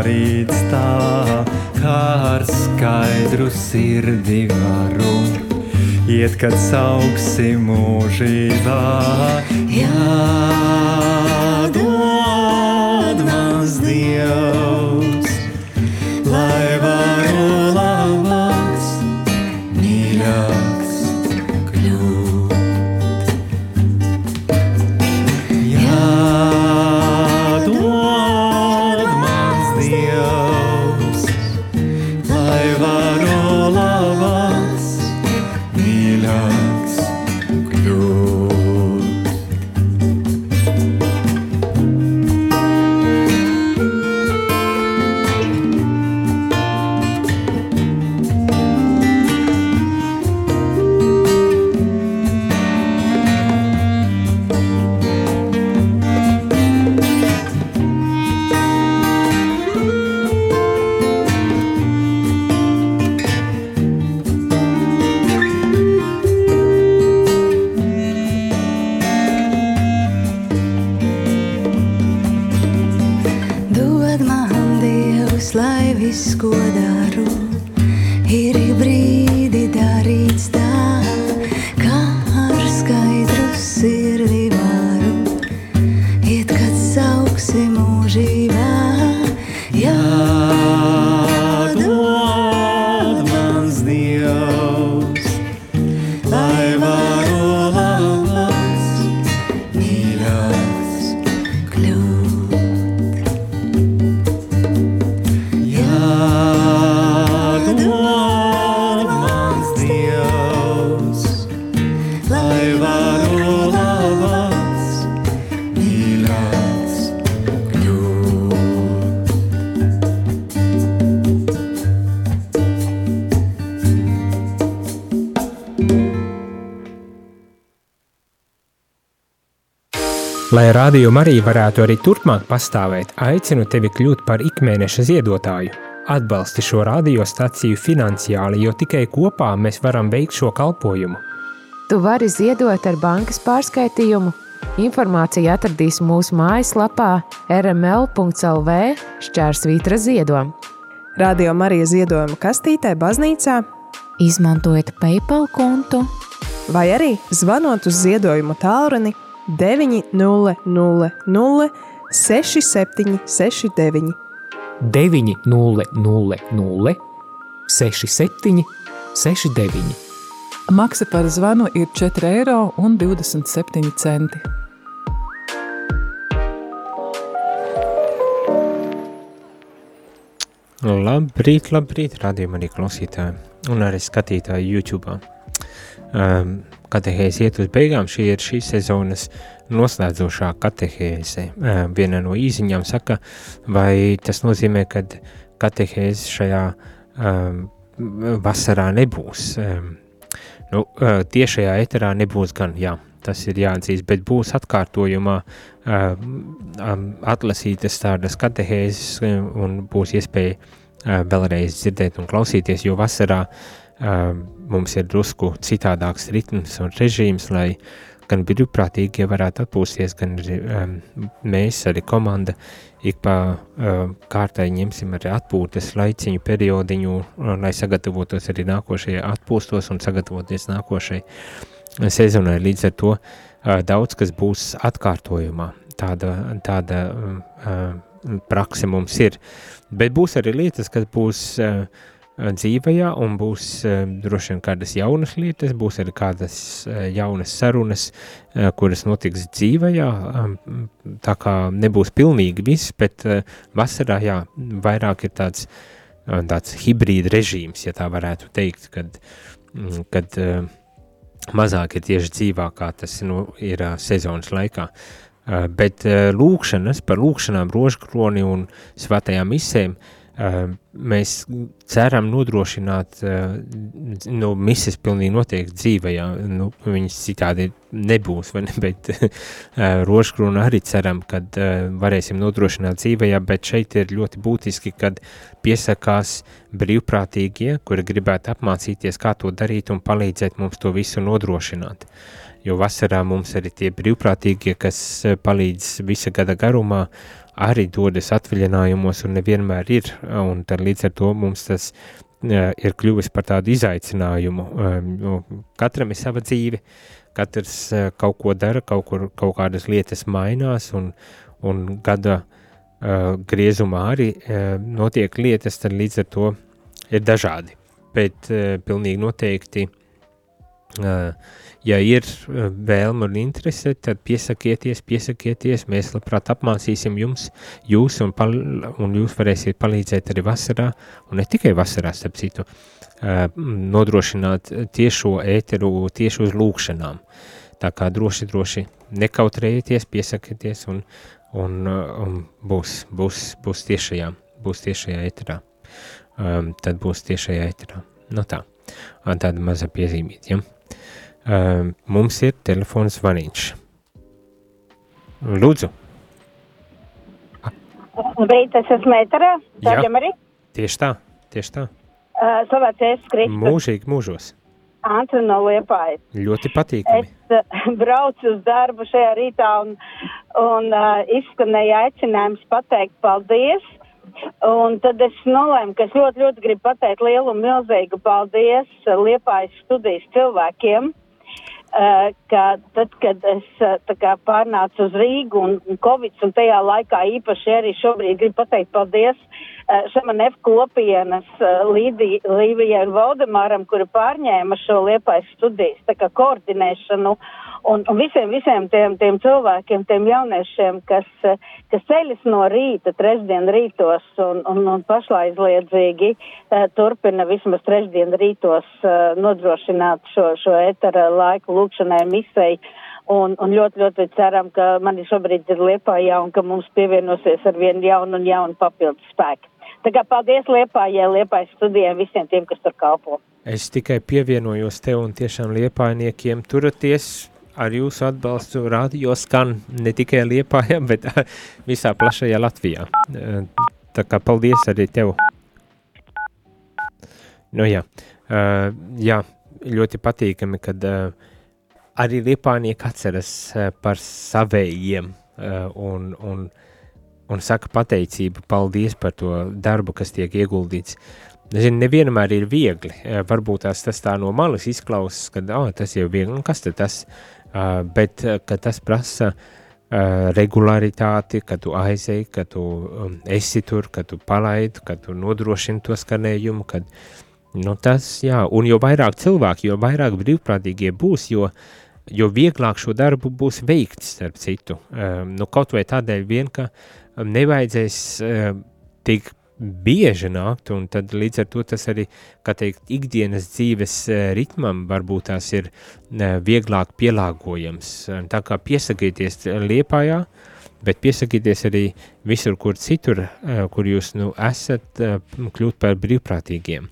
darīts tā, kā ar skaidru sirdi varu. Iet, kad sauksi mūžībā, jādod Lai rādījuma arī varētu arī turpmāk pastāvēt, aicinu tevi kļūt par ikmēneša ziedotāju. Atbalsti šo radiostaciju finansiāli, jo tikai kopā mēs varam veikt šo kalpojumu. Tu vari ziedot ar bankas pārskaitījumu. Informāciju atradīs mūsu mājaslapā rml.lv šķērsvītra ziedojuma. Radio Marija ziedojuma kastītē baznīcā Izmantojiet PayPal kontu vai arī zvanot uz ziedojumu tālruni 900 6769. 900 67 69. Maksa par zvanu ir 4,27 eiro. Labrīt, labrīt, rādījumā arī klausītāji un arī skatītāji YouTube. Um, katehēze iet uz beigām, šī ir šīs sezonas noslēdzošā katehēze. Viena no īziņām saka, vai tas nozīmē, ka katehēze šajā um, vasarā nebūs. Um, nu, tiešajā eterā nebūs gan, jā, tas ir jāatzīst, bet būs atkārtojumā um, atlasītas tādas katehēzes un būs iespēja uh, vēlreiz dzirdēt un klausīties, jo vasarā um, mums ir drusku citādāks ritms un režīms, lai gan brīvprātīgie varētu atpūsties, gan arī um, mēs, arī komanda, ik pa um, kārtai ņemsim arī atpūtas laiciņu periodiņu, lai sagatavotos arī nākošajai atpūstos un sagatavoties nākošajai sezonai. Līdz ar to uh, daudz kas būs atkārtojumā. Tāda, tāda uh, prakse mums ir. Bet būs arī lietas, kas būs uh, dzīvajā, un būs uh, droši vien kādas jaunas lietas, būs arī kādas uh, jaunas sarunas, kuras notiks dzīvajā. Um, tā kā nebūs pilnīgi viss, bet vasarā jā, vairāk ir tāds, tāds hibrīda režīms, ja tā varētu teikt, kad, mm, kad mazāk ir tieši dzīvā, kā tas nu, ir sezonas laikā. Bet lūkšanas par lūkšanām, rožkroni un svētajām misēm uh, mēs ceram nodrošināt, uh, nu, mises pilnīgi noteikti dzīvajā, nu, viņas citādi nebūs, vai ne, bet uh, rožkroni arī ceram, kad uh, varēsim nodrošināt dzīvajā, bet šeit ir ļoti būtiski, kad piesakās brīvprātīgie, kuri gribētu apmācīties, kā to darīt un palīdzēt mums to visu nodrošināt. Jo vasarā mums arī tie brīvprātīgie, kas palīdz visa gada garumā, arī dodas atvaļinājumos un nevienmēr ir, un tad līdz ar to mums tas ir kļuvis par tādu izaicinājumu. Um, jo katram ir sava dzīve, katrs kaut ko dara, kaut, kur, kaut kādas lietas mainās, un, un gada uh, griezumā arī uh, notiek lietas, tad līdz ar to ir dažādi. Bet uh, pilnīgi noteikti, uh, ja ir uh, vēlme un interese, tad piesakieties, piesakieties, mēs labprāt apmācīsim jums, jūs un, pal un jūs varēsiet palīdzēt arī vasarā, un ne tikai vasarā, starp citu, uh, nodrošināt tiešo ēteru tieši uz lūkšanām. Tā kā droši, droši nekautrējieties, piesakieties un, un, uh, un būs, būs, būs tiešajā, būs tiešajā ēterā. Um, tad būs tiešajā ēterā. Nu tā, tāda maza piezīmīt, ja? Um, mums ir telefons zvaniņš. Lūdzu, Labrīt, es esmu Mēterē. Jā. Arī. tieši tā, tieši tā. Uh, Slavēts Jēzus Kristus. Mūžīgi mūžos. Antra no Liepājas. Ļoti patīkami. Es uh, braucu uz darbu šajā rītā un, un uh, izskanēja aicinājums pateikt paldies Un tad es nolēmu, ka es ļoti, ļoti gribu pateikt lielu un milzīgu paldies uh, Liepājas studijas cilvēkiem, uh, ka tad, kad es tā kā pārnācu uz Rīgu un, Covid, un tajā laikā īpaši arī šobrīd gribu pateikt paldies uh, Šamanef kopienas Līvijai un Valdemāram, kuri pārņēma šo Liepājas studijas tā kā koordinēšanu un, un visiem, visiem tiem, tiem cilvēkiem, tiem jauniešiem, kas, kas ceļas no rīta, trešdien rītos un, un, un pašlaizliedzīgi uh, turpina vismaz trešdien rītos uh, nodrošināt šo, šo etara laiku lūkšanai misei. Un, un ļoti, ļoti ceram, ka mani šobrīd ir Liepājā un ka mums pievienosies ar vienu jaunu un jaunu papildus spēku. Tā kā paldies Liepājai, Liepājas studijai, visiem tiem, kas tur kalpo. Es tikai pievienojos tev un tiešām liepainiekiem turaties ar jūsu atbalstu radio skan ne tikai Liepājā, bet visā plašajā Latvijā. Eh, Tā kā paldies arī tev. Nu jā, uh, jā ļoti patīkami, kad uh, arī Liepājnieki atceras par savējiem un, un, un saka pateicību, paldies par to darbu, kas tiek ieguldīts. Zinu, nevienmēr ir viegli. Varbūt tās tas tā no malas izklausās, ka oh, tas jau ir viegli, un kas tad tas? Uh, bet uh, ka tas prasa uh, regularitāti, ka tu aizēji, ka tu um, esi tur, ka tu palaidi, ka tu nodrošini to skanējumu, kad nu, tas, jā, un jo vairāk cilvēki, jo vairāk brīvprātīgie būs, jo, jo vieglāk šo darbu būs veikt, starp citu. Um, nu, kaut vai tādēļ vien, ka nevajadzēs um, tik bieži nākt, un tad līdz ar to tas arī, kā teikt, ikdienas dzīves eh, ritmam varbūt tās ir eh, vieglāk pielāgojams. Tā kā piesakieties Liepājā, bet piesakieties arī visur, kur citur, eh, kur jūs nu esat, kļūt par brīvprātīgiem.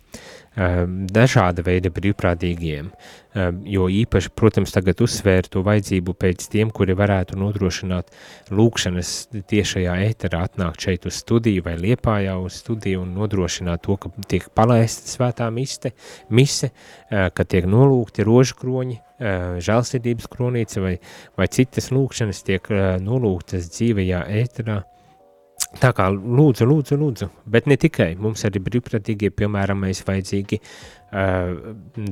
Dažāda veida brīvprātīgiem, jo īpaši, protams, tagad uzsvēr to vajadzību pēc tiem, kuri varētu nodrošināt lūkšanas tiešajā ēterā, atnākt šeit uz studiju vai liepājā uz studiju un nodrošināt to, ka tiek palaista svētā miste, mise, ka tiek nolūgti rožu kroņi, žēlsirdības kronīca vai, vai citas lūkšanas tiek nolūgtas dzīvajā ēterā, Tā kā lūdzu, lūdzu, lūdzu, bet ne tikai. Mums arī brīvprātīgie, piemēram, mēs vajadzīgi,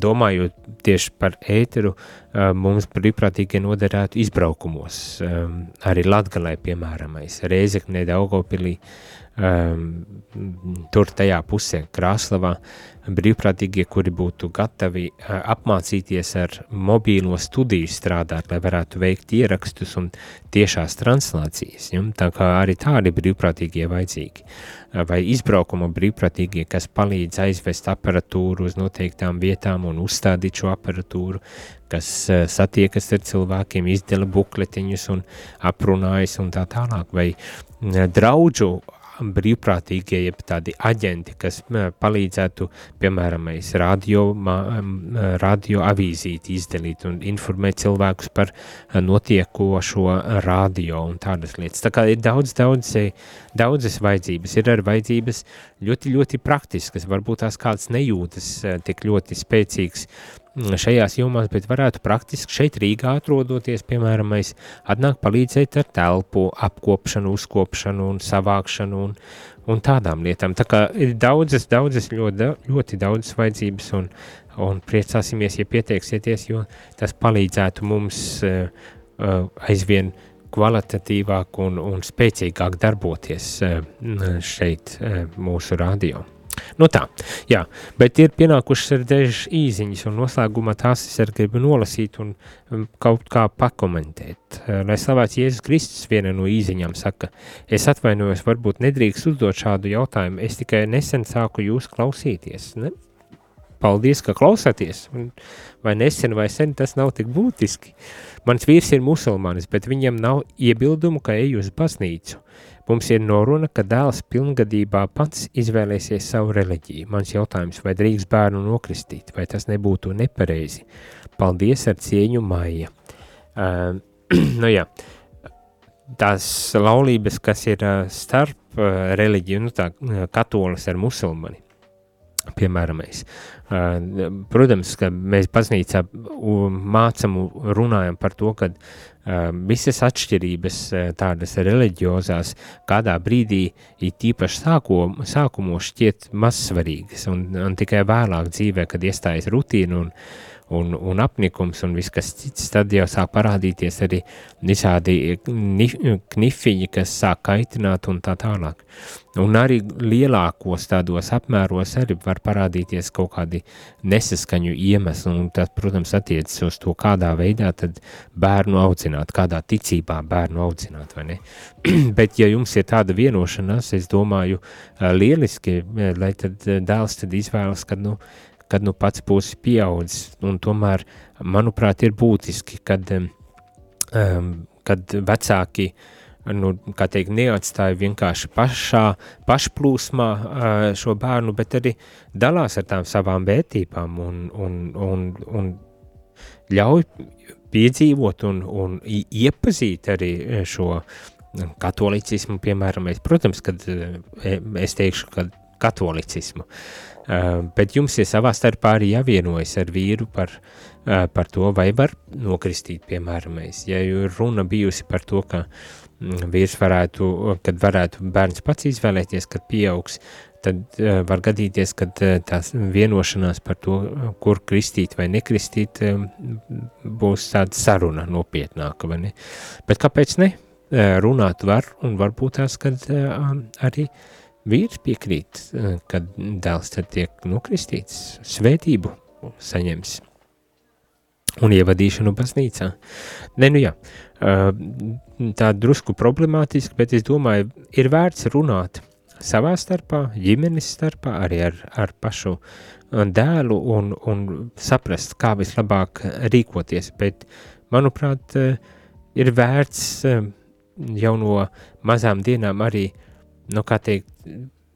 domājot tieši par ēteru, mums brīvprātīgie noderētu izbraukumos, um, arī Latgalē, piemēram, Reizeknē, Daugavpilī, tur tajā pusē, Krāslavā, brīvprātīgie, kuri būtu gatavi apmācīties ar mobīlo studiju strādāt, lai varētu veikt ierakstus un tiešās translācijas. Ja? Tā kā arī tādi brīvprātīgie vajadzīgi. Vai izbraukuma brīvprātīgie, kas palīdz aizvest aparatūru uz noteiktām vietām un uzstādīt šo aparatūru, kas satiekas ar cilvēkiem, izdala bukletiņus un aprunājas un tā tālāk. Vai draudžu brīvprātīgie, jeb tādi aģenti, kas palīdzētu, piemēram, radio, radio avīzīti izdalīt un informēt cilvēkus par notiekošo radio un tādas lietas. Tā kā ir daudz, daudz, daudzas vajadzības, ir arī vajadzības ļoti, ļoti praktiskas, varbūt tās kāds nejūtas eh, tik ļoti spēcīgs šajās jomās, bet varētu praktiski šeit Rīgā atrodoties, piemēram, mēs atnāk palīdzēt ar telpu, apkopšanu, uzkopšanu un savākšanu un, un tādām lietām. Tā kā ir daudzas, daudzas, ļoti, ļoti daudzas vajadzības un, un priecāsimies, ja pieteiksieties, jo tas palīdzētu mums uh, uh, aizvien kvalitatīvāk un, un spēcīgāk darboties uh, šeit uh, mūsu radio. Nu tā, jā, bet ir pienākušas arī dažas īziņas, un noslēgumā tās es arī gribu nolasīt un um, kaut kā pakomentēt. Uh, lai slavēts Jēzus Kristus viena no īziņām saka, es atvainojos, varbūt nedrīkst uzdot šādu jautājumu, es tikai nesen sāku jūs klausīties, ne? Paldies, ka klausāties, un vai nesen vai sen tas nav tik būtiski. Mans vīrs ir musulmanis, bet viņam nav iebildumu, ka eju uz baznīcu. Mums ir noruna, ka dēls pilngadībā pats izvēlēsies savu reliģiju. Mans jautājums, vai drīkst bērnu nokristīt, vai tas nebūtu nepareizi? Paldies ar cieņu Maija. Uh, nu jā, tās laulības, kas ir uh, starp uh, reliģiju, nu tā katolis ar musulmani, piemēram, mēs. Protams, ka mēs baznīcā mācam un runājam par to, ka visas atšķirības tādas reliģiozās kādā brīdī ir tīpaši sāko, sākumos šķiet mazsvarīgas un, un tikai vēlāk dzīvē, kad iestājas rutīna un, un, un apnikums un viss kas cits, tad jau sāk parādīties arī visādi knifiņi, kas sāk kaitināt un tā tālāk. Un arī lielākos tādos apmēros arī var parādīties kaut kādi nesaskaņu iemesli, un tas, protams, attiecas uz to, kādā veidā tad bērnu audzināt, kādā ticībā bērnu audzināt, vai ne? Bet, ja jums ir tāda vienošanās, es domāju, lieliski, lai tad dēls tad izvēlas, kad, nu, kad nu pats būsi pieaudzis, un tomēr, manuprāt, ir būtiski, kad, um, kad vecāki, nu, teikt, neatstāja vienkārši pašā, pašplūsmā šo bērnu, bet arī dalās ar tām savām vērtībām un, un, un, un ļauj piedzīvot un, un iepazīt arī šo katolicismu, piemēram, es, protams, kad es teikšu, ka katolicismu, Uh, bet jums ir savā starpā arī jāvienojas ar vīru par, uh, par to, vai var nokristīt, piemēram, mēs. Ja runa bijusi par to, ka mm, vīrs varētu, kad varētu bērns pats izvēlēties, kad pieaugs, tad uh, var gadīties, ka tās vienošanās par to, kur kristīt vai nekristīt, būs tāda saruna nopietnāka, vai ne? Bet kāpēc ne? Runāt var, un varbūt tās, kad arī Vīrs piekrīt, eh, kad dēls tad tiek nokristīts, svētību saņems un ievadīšanu baznīcā. Ne, nu jā, eh, tā drusku problemātiski, bet es domāju, ir vērts runāt savā starpā, ģimenes starpā, arī ar, ar pašu eh, dēlu un, un saprast, kā vislabāk rīkoties, bet, manuprāt, ir vērts jau no mazām dienām arī uh, nu, kā teikt,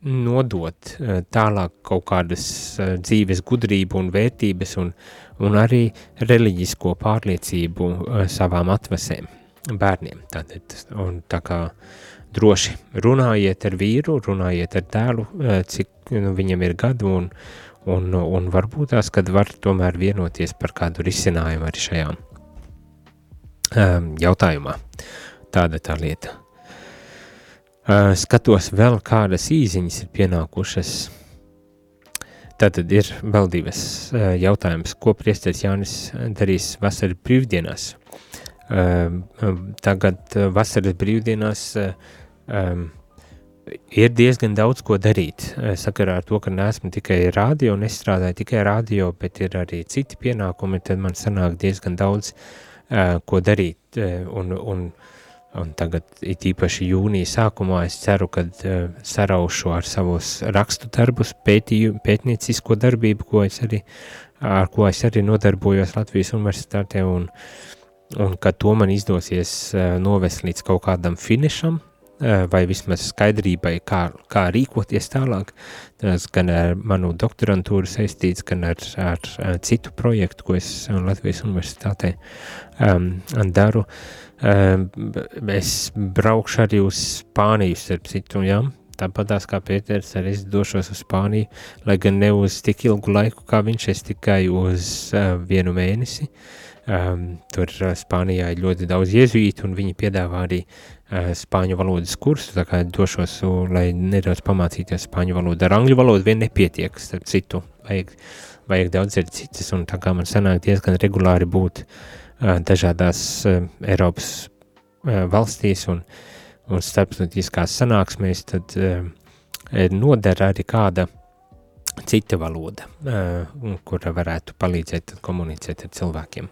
nodot eh, tālāk kaut kādas eh, dzīves gudrību un vērtības un, un arī reliģisko pārliecību eh, savām atvasēm, bērniem. Tātad, un tā kā droši runājiet ar vīru, runājiet ar tēlu, cik nu, viņam ir gadu un, un, un varbūt tās, kad var tomēr vienoties par kādu risinājumu arī šajā um, jautājumā. Tāda tā lieta. Uh, skatos, vēl kādas īsiņas ir pienākušas. Tātad ir vēl divas uh, jautājums, ko priesteris Jānis darīs vasaras brīvdienās. Uh, tagad vasaras brīvdienās um, ir diezgan daudz ko darīt. Sakarā ar to, ka neesmu tikai radio un nestrādāju tikai radio, bet ir arī citi pienākumi, tad man sanāk diezgan daudz uh, ko darīt. Uh, un, un, uh, Un tagad, it īpaši jūnija sākumā, es ceru, ka uh, saraušu ar savus rakstu darbus, pētīju, pētniecisko darbību, ko es arī, ar ko es arī nodarbojos Latvijas universitātē, un, un ka to man izdosies uh, novest līdz kaut kādam finišam, uh, vai vismaz skaidrībai, kā, kā rīkoties tālāk. Tas gan ar manu doktorantūru saistīts, gan ar, ar, citu projektu, ko es Latvijas universitātē um, daru. Uh, es braukšu arī uz Spāniju, starp citu, jā. Tāpat kā Pēters, arī es došos uz Spāniju, lai gan ne uz tik ilgu laiku kā viņš, es tikai uz uh, vienu mēnesi. Um, tur uh, Spānijā ir ļoti daudz jēzuītu, un viņi piedāvā arī uh, spāņu valodas kursu, tā kā došos, uh, lai nedaudz pamācīties spāņu valodu. Ar angļu valodu vien nepietiek, starp citu, vajag, vajag daudz ir citas, un tā kā man sanāk diezgan regulāri būt uh, dažādās Eiropas valstīs un, un starptautiskās sanāksmēs, tad nodara arī kāda cita valoda, kura varētu palīdzēt komunicēt ar cilvēkiem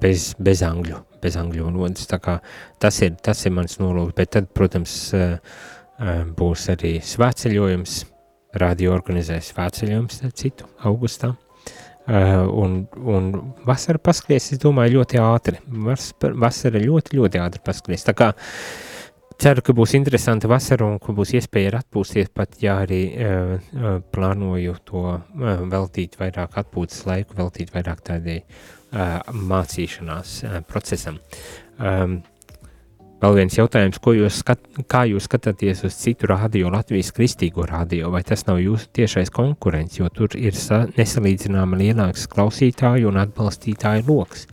bez, bez angļu, bez angļu valodas. Tā kā tas ir, tas ir mans nolūks, bet tad, protams, būs arī svētceļojums, radio organizēs svētceļojums citu augustā. Uh, un, un vasara paskries, es domāju, ļoti ātri. Vas, vasara ļoti, ļoti ātri paskries. Tā kā ceru, ka būs interesanta vasara un ka būs iespēja atpūsties, pat ja arī uh, uh, plānoju to veltīt vairāk atpūtas laiku, veltīt vairāk tādai mācīšanās procesam. Um, Vēl viens jautājums, jūs skat, kā jūs skatāties uz citu radio, Latvijas kristīgo radio, vai tas nav jūsu tiešais konkurents, jo tur ir sa, nesalīdzināma lielāks klausītāju un atbalstītāju loks.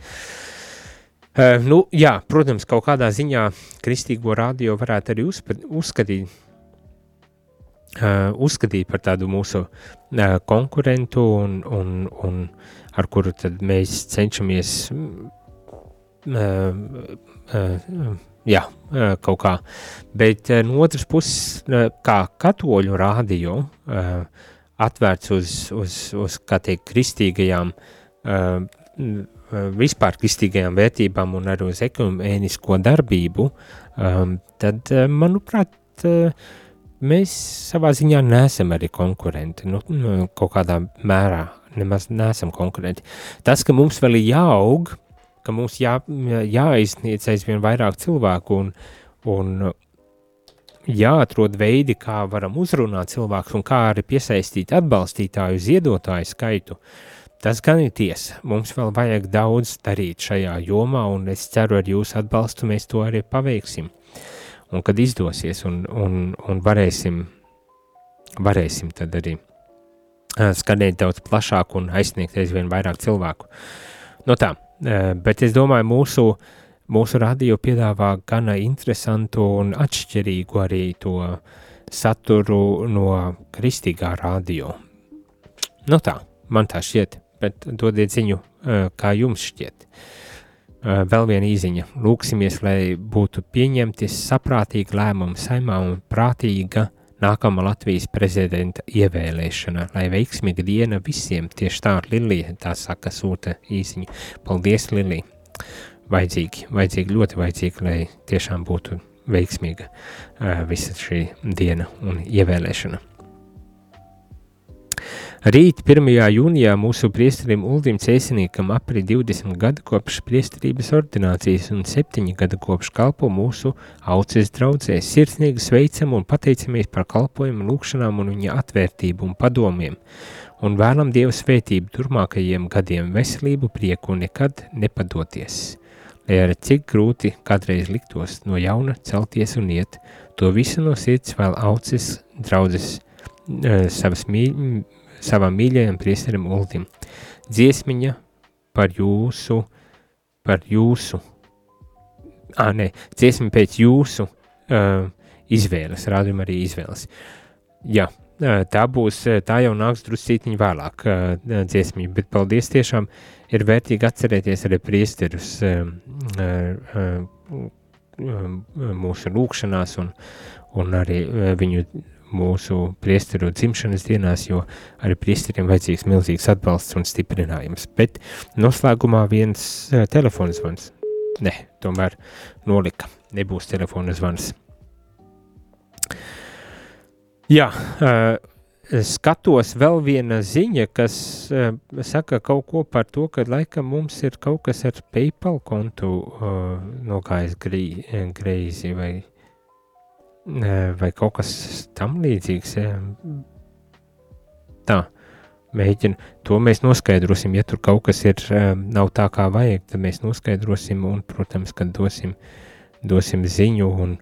Uh, nu, jā, protams, kaut kādā ziņā kristīgo radio varētu arī uzpa, uzskatīt, uh, uzskatīt par tādu mūsu uh, konkurentu un, un, un ar kuru mēs cenšamies uh, uh, jā, kaut kā. Bet no otras puses, kā katoļu rādio, atvērts uz, uz, uz kā teikt, kristīgajām, vispār kristīgajām vērtībām un arī uz ekumēnisko darbību, tad, manuprāt, mēs savā ziņā neesam arī konkurenti, nu, kaut kādā mērā nemaz neesam konkurenti. Tas, ka mums vēl ir jāaug, ka mums jā, jāizsniedz aizvien vairāk cilvēku un, un jāatrod veidi, kā varam uzrunāt cilvēkus un kā arī piesaistīt atbalstītāju ziedotāju skaitu. Tas gan ir tiesa. Mums vēl vajag daudz darīt šajā jomā, un es ceru, ar jūsu atbalstu mēs to arī paveiksim. Un kad izdosies, un, un, un varēsim, varēsim tad arī skanēt daudz plašāk un aizsniegt aizvien vairāk cilvēku. No tā, bet es domāju, mūsu, mūsu radio piedāvā gana interesantu un atšķirīgu arī to saturu no kristīgā radio. Nu tā, man tā šķiet, bet dodiet ziņu, kā jums šķiet. Vēl viena īziņa. Lūksimies, lai būtu pieņemti saprātīgi lēmumi saimā un prātīga nākamā Latvijas prezidenta ievēlēšana, lai veiksmīga diena visiem, tieši tā Lilija, tā saka, sūta īsiņu. Paldies, Lilija! Vajadzīgi, vajadzīgi, ļoti vajadzīgi, lai tiešām būtu veiksmīga uh, visa šī diena un ievēlēšana. Rīt, 1. jūnijā, mūsu priesterim Uldim Cēsinīkam apri 20 gadu kopš priesterības ordinācijas un 7 gadu kopš kalpo mūsu auces draudzē. Sirsnīgi sveicam un pateicamies par kalpojumu, lūkšanām un viņa atvērtību un padomiem. Un vēlam Dievu svētību turmākajiem gadiem veselību, prieku un nekad nepadoties. Lai arī cik grūti kādreiz liktos no jauna celties un iet, to visu no sirds vēl auces draudzes uh, savas mīļas savam mīļajam priesterim Ultim. Dziesmiņa par jūsu, par jūsu, ā, nē, dziesmi pēc jūsu uh, izvēles, rādījuma arī izvēles. Jā, tā būs, tā jau nāks druscītiņi vēlāk uh, dziesmiņa, bet paldies tiešām ir vērtīgi atcerēties arī priesterus uh, uh, mūsu lūkšanās un, un arī viņu mūsu priesteru dzimšanas dienās, jo arī priesteriem vajadzīgs milzīgs atbalsts un stiprinājums. Bet noslēgumā viens uh, telefons zvans. Ne, tomēr nolika. Nebūs telefona zvans. Jā, uh, skatos vēl viena ziņa, kas uh, saka kaut ko par to, ka laikam mums ir kaut kas ar PayPal kontu nogājis greizi vai vai kaut kas tam līdzīgs. Tā, mēģinu, to mēs noskaidrosim, ja tur kaut kas ir, nav tā kā vajag, tad mēs noskaidrosim un, protams, kad dosim, dosim ziņu un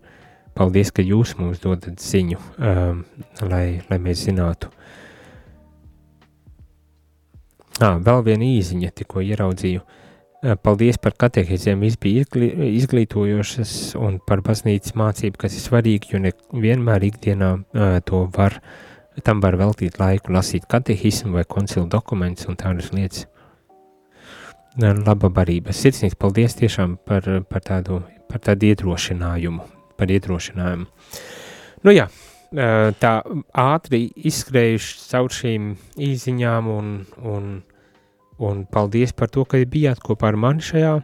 paldies, ka jūs mums dodat ziņu, um, lai, lai mēs zinātu. Ā, vēl viena īziņa tikko ieraudzīju. Uh, Eh, paldies par katehēzēm, viss bija izglītojošas un par baznīcas mācību, kas ir svarīgi, jo ne vienmēr ikdienā uh, to var, tam var veltīt laiku lasīt katehismu vai koncilu dokumentus un tādas lietas. Laba barība. Sirsnīgs paldies tiešām par, par, tādu, par tādu iedrošinājumu, par iedrošinājumu. Nu jā, tā ātri izskrējuši caur šīm īziņām un, un Un paldies par to, ka bijāt kopā ar mani šajā,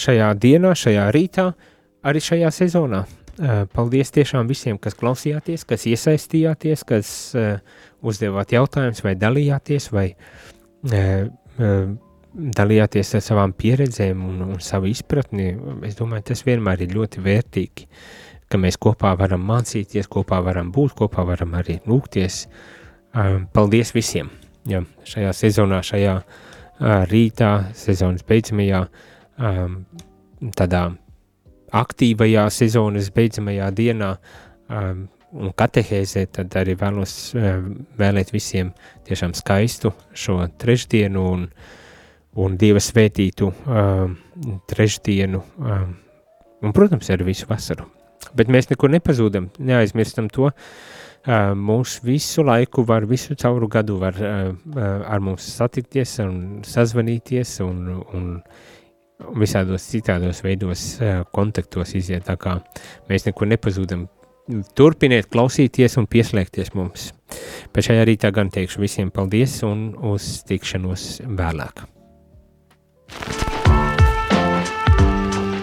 šajā dienā, šajā rītā, arī šajā sezonā. Eh, paldies tiešām visiem, kas klausījāties, kas iesaistījāties, kas uh, uzdevāt jautājumus, vai dalījāties, vai uh, dalījāties ar savām pieredzēm un, un savu izpratni. Es domāju, tas vienmēr ir ļoti vērtīgi, ka mēs kopā varam mācīties, kopā varam būt, kopā varam arī lūgties. Paldies visiem! Ja, šajā sezonā, šajā uh, rītā, sezonas beidzamajā, um, tādā aktīvajā sezonas beidzamajā dienā um, un katehēzē, tad arī vēlos uh, vēlēt visiem tiešām skaistu šo trešdienu un, un Dieva svētītu um, trešdienu um, un, protams, arī visu vasaru. Bet mēs nekur nepazūdam, neaizmirstam to, uh, mūs visu laiku var, visu cauru gadu var ar mums satikties un sazvanīties un, un visādos citādos veidos kontaktos iziet, tā kā mēs nekur nepazūdam. Turpiniet klausīties un pieslēgties mums. Pēc šajā rītā gan teikšu visiem paldies un uz tikšanos vēlāk.